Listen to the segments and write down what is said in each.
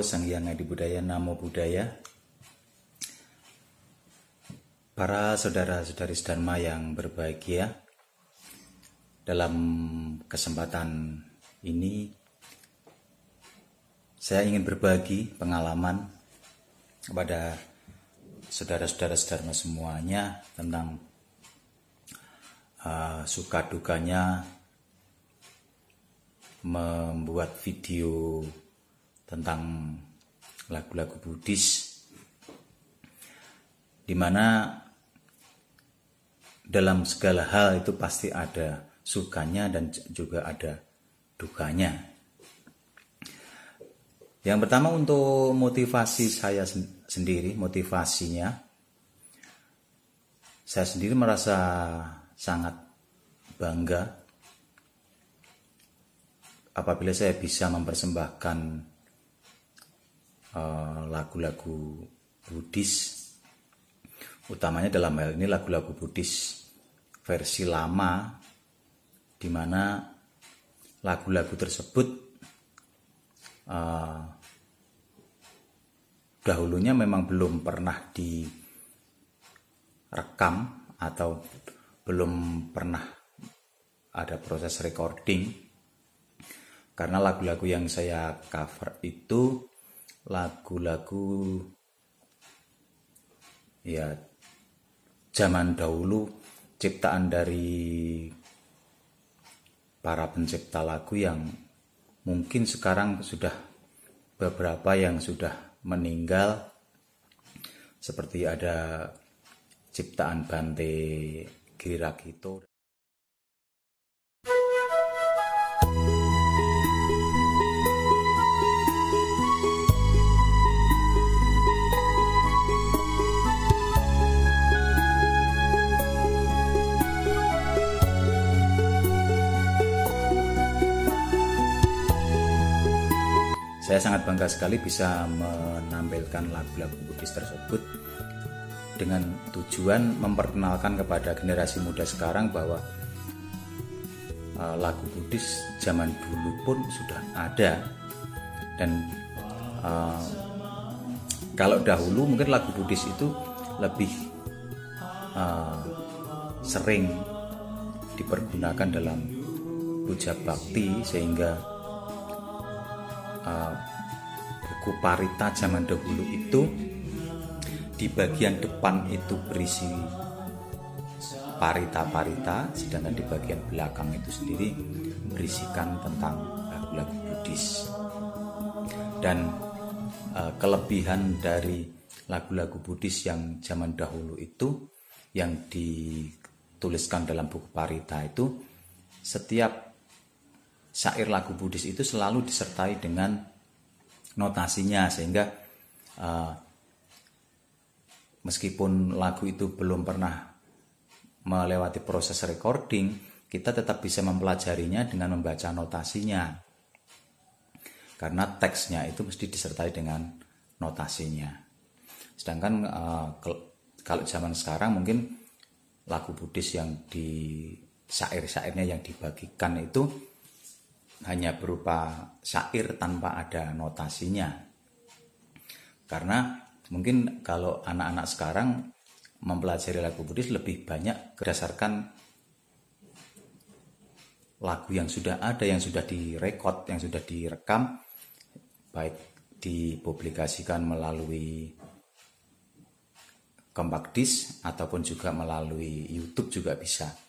Sang Hyang Adi Budaya, Namo Budaya. Para saudara-saudari Dharma yang berbahagia, dalam kesempatan ini saya ingin berbagi pengalaman kepada saudara-saudara Dharma semuanya tentang uh, suka dukanya membuat video tentang lagu-lagu Buddhis di mana dalam segala hal itu pasti ada sukanya dan juga ada dukanya. Yang pertama untuk motivasi saya sendiri, motivasinya saya sendiri merasa sangat bangga apabila saya bisa mempersembahkan lagu-lagu uh, Buddhis. Utamanya dalam hal ini lagu-lagu Buddhis versi lama di mana lagu-lagu tersebut uh, dahulunya memang belum pernah direkam atau belum pernah ada proses recording. Karena lagu-lagu yang saya cover itu lagu-lagu ya zaman dahulu ciptaan dari para pencipta lagu yang mungkin sekarang sudah beberapa yang sudah meninggal. Seperti ada ciptaan Bante Girakito Saya sangat bangga sekali bisa menampilkan lagu-lagu Buddhis tersebut dengan tujuan memperkenalkan kepada generasi muda sekarang bahwa uh, lagu Buddhis zaman dulu pun sudah ada. Dan uh, kalau dahulu mungkin lagu Buddhis itu lebih uh, sering dipergunakan dalam puja bakti sehingga uh, buku Parita zaman dahulu itu di bagian depan itu berisi parita-parita sedangkan di bagian belakang itu sendiri berisikan tentang lagu-lagu Buddhis. Dan uh, kelebihan dari lagu-lagu Buddhis yang zaman dahulu itu yang dituliskan dalam buku Parita itu setiap syair lagu Buddhis itu selalu disertai dengan notasinya sehingga uh, meskipun lagu itu belum pernah melewati proses recording, kita tetap bisa mempelajarinya dengan membaca notasinya. Karena teksnya itu mesti disertai dengan notasinya. Sedangkan uh, kalau zaman sekarang mungkin lagu Buddhis yang di syair-syairnya yang dibagikan itu hanya berupa syair tanpa ada notasinya. Karena mungkin kalau anak-anak sekarang mempelajari lagu Buddhis lebih banyak berdasarkan lagu yang sudah ada, yang sudah direkod, yang sudah direkam, baik dipublikasikan melalui compact disc ataupun juga melalui YouTube juga bisa.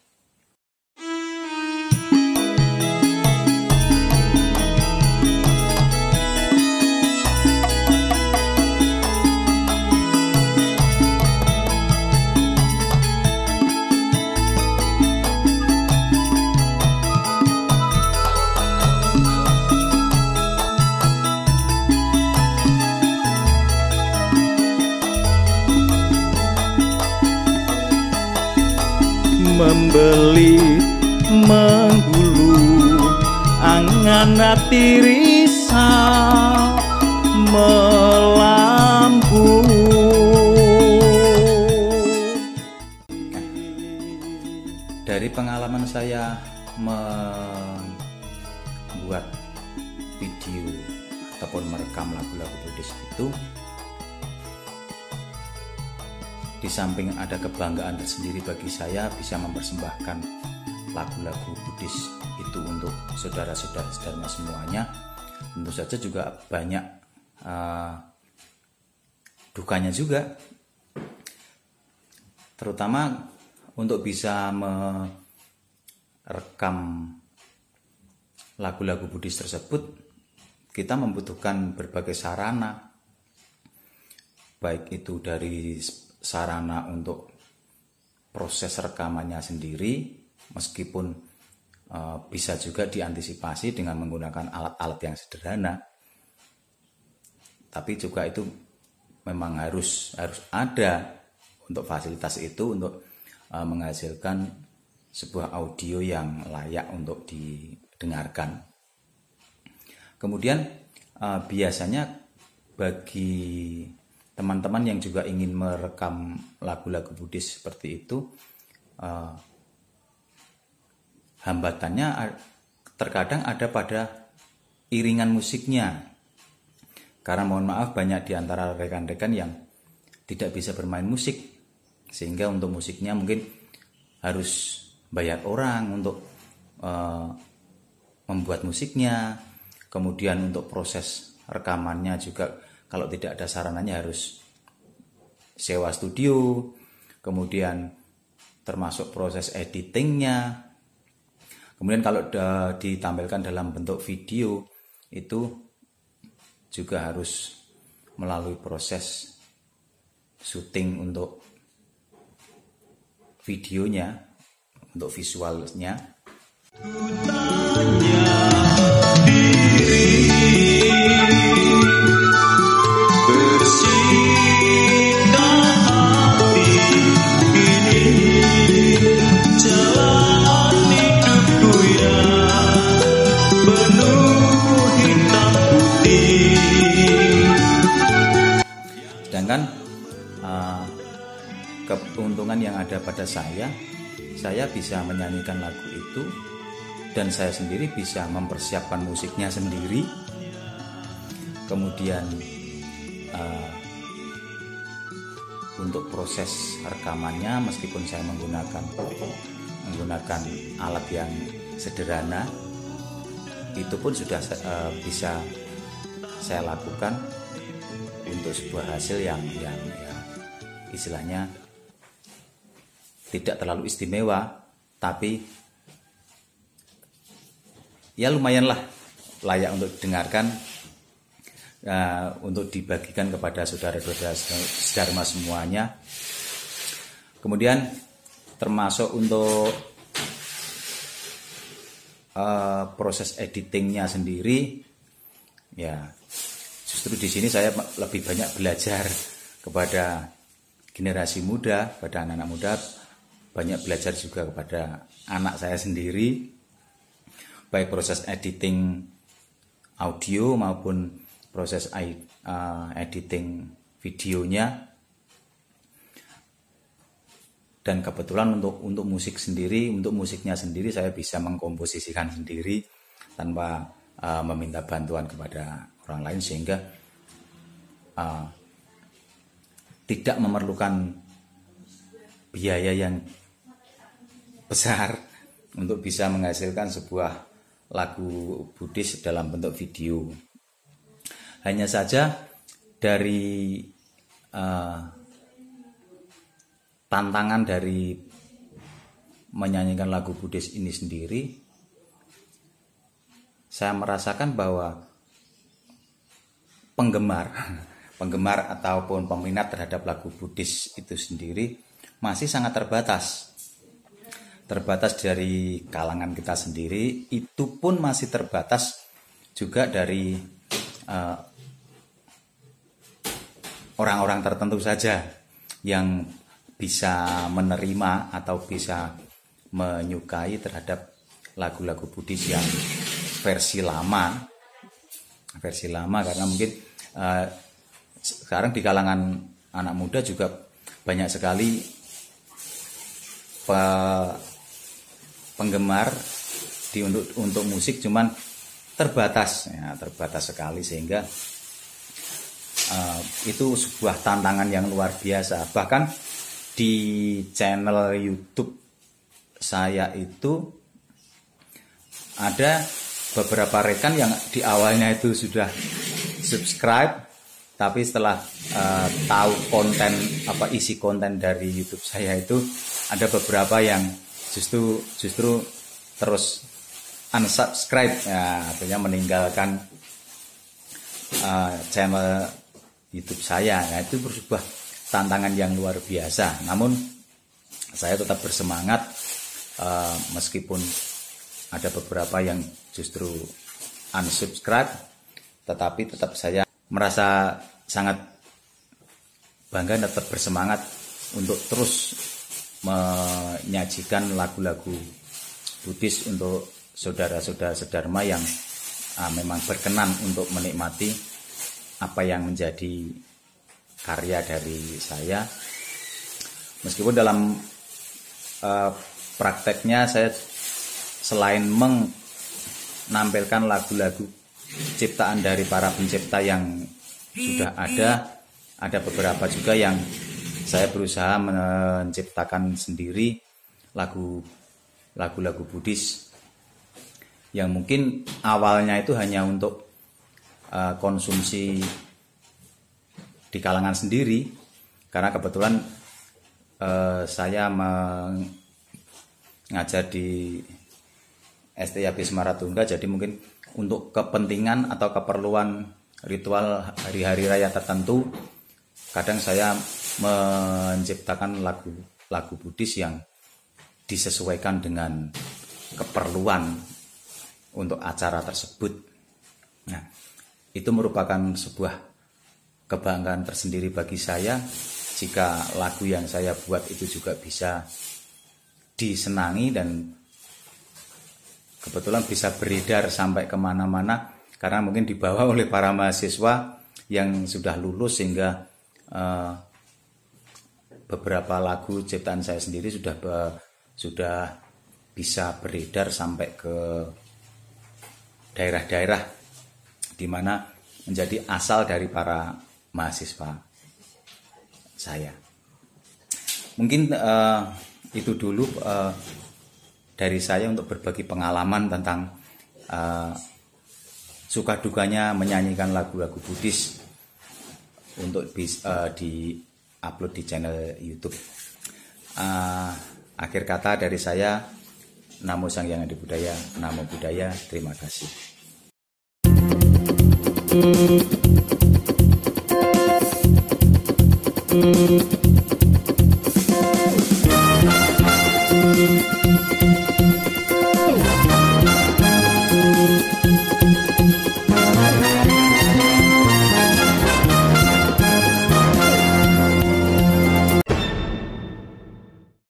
Membeli menghulu angan hati risa melampu. Dari pengalaman saya membuat video ataupun merekam lagu-lagu Buddhis itu di samping ada kebanggaan tersendiri bagi saya bisa mempersembahkan lagu-lagu Buddhis itu untuk saudara-saudara sedharma semuanya. Tentu saja juga banyak uh, dukanya juga. Terutama untuk bisa merekam lagu-lagu Buddhis tersebut kita membutuhkan berbagai sarana baik itu dari sarana untuk proses rekamannya sendiri meskipun uh, bisa juga diantisipasi dengan menggunakan alat-alat yang sederhana. Tapi juga itu memang harus harus ada untuk fasilitas itu untuk uh, menghasilkan sebuah audio yang layak untuk didengarkan. Kemudian uh, biasanya bagi teman-teman yang juga ingin merekam lagu-lagu Buddhis seperti itu uh, hambatannya terkadang ada pada iringan musiknya. Karena mohon maaf banyak di antara rekan-rekan yang tidak bisa bermain musik sehingga untuk musiknya mungkin harus bayar orang untuk uh, membuat musiknya. Kemudian untuk proses rekamannya juga kalau tidak ada sarananya harus sewa studio, kemudian termasuk proses editingnya. Kemudian kalau ditampilkan dalam bentuk video itu juga harus melalui proses syuting untuk videonya, untuk visualnya. Ada pada saya saya bisa menyanyikan lagu itu dan saya sendiri bisa mempersiapkan musiknya sendiri. Kemudian uh, untuk proses rekamannya meskipun saya menggunakan menggunakan alat yang sederhana itu pun sudah uh, bisa saya lakukan untuk sebuah hasil yang yang ya, istilahnya tidak terlalu istimewa tapi ya lumayanlah layak untuk didengarkan uh, untuk dibagikan kepada saudara-saudara sedharma semuanya. Kemudian termasuk untuk uh, proses editingnya sendiri ya justru di sini saya lebih banyak belajar kepada generasi muda, pada anak-anak muda, banyak belajar juga kepada anak saya sendiri, baik proses editing audio maupun proses uh, editing videonya. Dan kebetulan untuk untuk musik sendiri, untuk musiknya sendiri saya bisa mengkomposisikan sendiri tanpa uh, meminta bantuan kepada orang lain sehingga uh, tidak memerlukan biaya yang besar untuk bisa menghasilkan sebuah lagu Buddhis dalam bentuk video. Hanya saja dari uh, tantangan dari menyanyikan lagu Buddhis ini sendiri, saya merasakan bahwa penggemar penggemar ataupun peminat terhadap lagu Buddhis itu sendiri masih sangat terbatas terbatas dari kalangan kita sendiri itu pun masih terbatas juga dari eh, orang-orang tertentu saja yang bisa menerima atau bisa menyukai terhadap lagu-lagu Buddhis yang versi lama. Versi lama karena mungkin uh, sekarang di kalangan anak muda juga banyak sekali pe, penggemar di untuk untuk musik cuman terbatas ya terbatas sekali sehingga uh, itu sebuah tantangan yang luar biasa. Bahkan di channel YouTube saya itu ada beberapa rekan yang di awalnya itu sudah subscribe tapi setelah uh, tahu konten apa isi konten dari YouTube saya itu ada beberapa yang justru justru terus unsubscribe. Ya artinya meninggalkan uh, channel YouTube saya. Ya itu sebuah tantangan yang luar biasa. Namun saya tetap bersemangat uh, meskipun ada beberapa yang justru unsubscribe tetapi tetap saya merasa sangat bangga dan tetap bersemangat untuk terus menyajikan lagu-lagu Buddhis untuk saudara-saudara sedharma yang uh, memang berkenan untuk menikmati apa yang menjadi karya dari saya. Meskipun dalam uh, prakteknya saya selain menampilkan lagu-lagu ciptaan dari para pencipta yang sudah ada, ada beberapa juga yang saya berusaha menciptakan sendiri lagu lagu-lagu Buddhis yang mungkin awalnya itu hanya untuk uh, konsumsi di kalangan sendiri. Karena kebetulan uh, saya mengajar di STIAB Semaratungga jadi mungkin untuk kepentingan atau keperluan ritual hari-hari raya tertentu kadang saya menciptakan lagu lagu Buddhis yang disesuaikan dengan keperluan untuk acara tersebut. Nah, itu merupakan sebuah kebanggaan tersendiri bagi saya jika lagu yang saya buat itu juga bisa disenangi dan kebetulan bisa beredar sampai ke mana-mana karena mungkin dibawa oleh para mahasiswa yang sudah lulus sehingga uh, beberapa lagu ciptaan saya sendiri sudah uh, sudah bisa beredar sampai ke daerah-daerah di mana menjadi asal dari para mahasiswa saya. Mungkin uh, itu dulu uh, dari saya untuk berbagi pengalaman tentang uh, suka dukanya menyanyikan lagu-lagu Buddhis untuk uh, di upload di channel YouTube. Uh, akhir kata dari saya Namo Sang Yang Adi Budaya, Namo Budaya, terima kasih.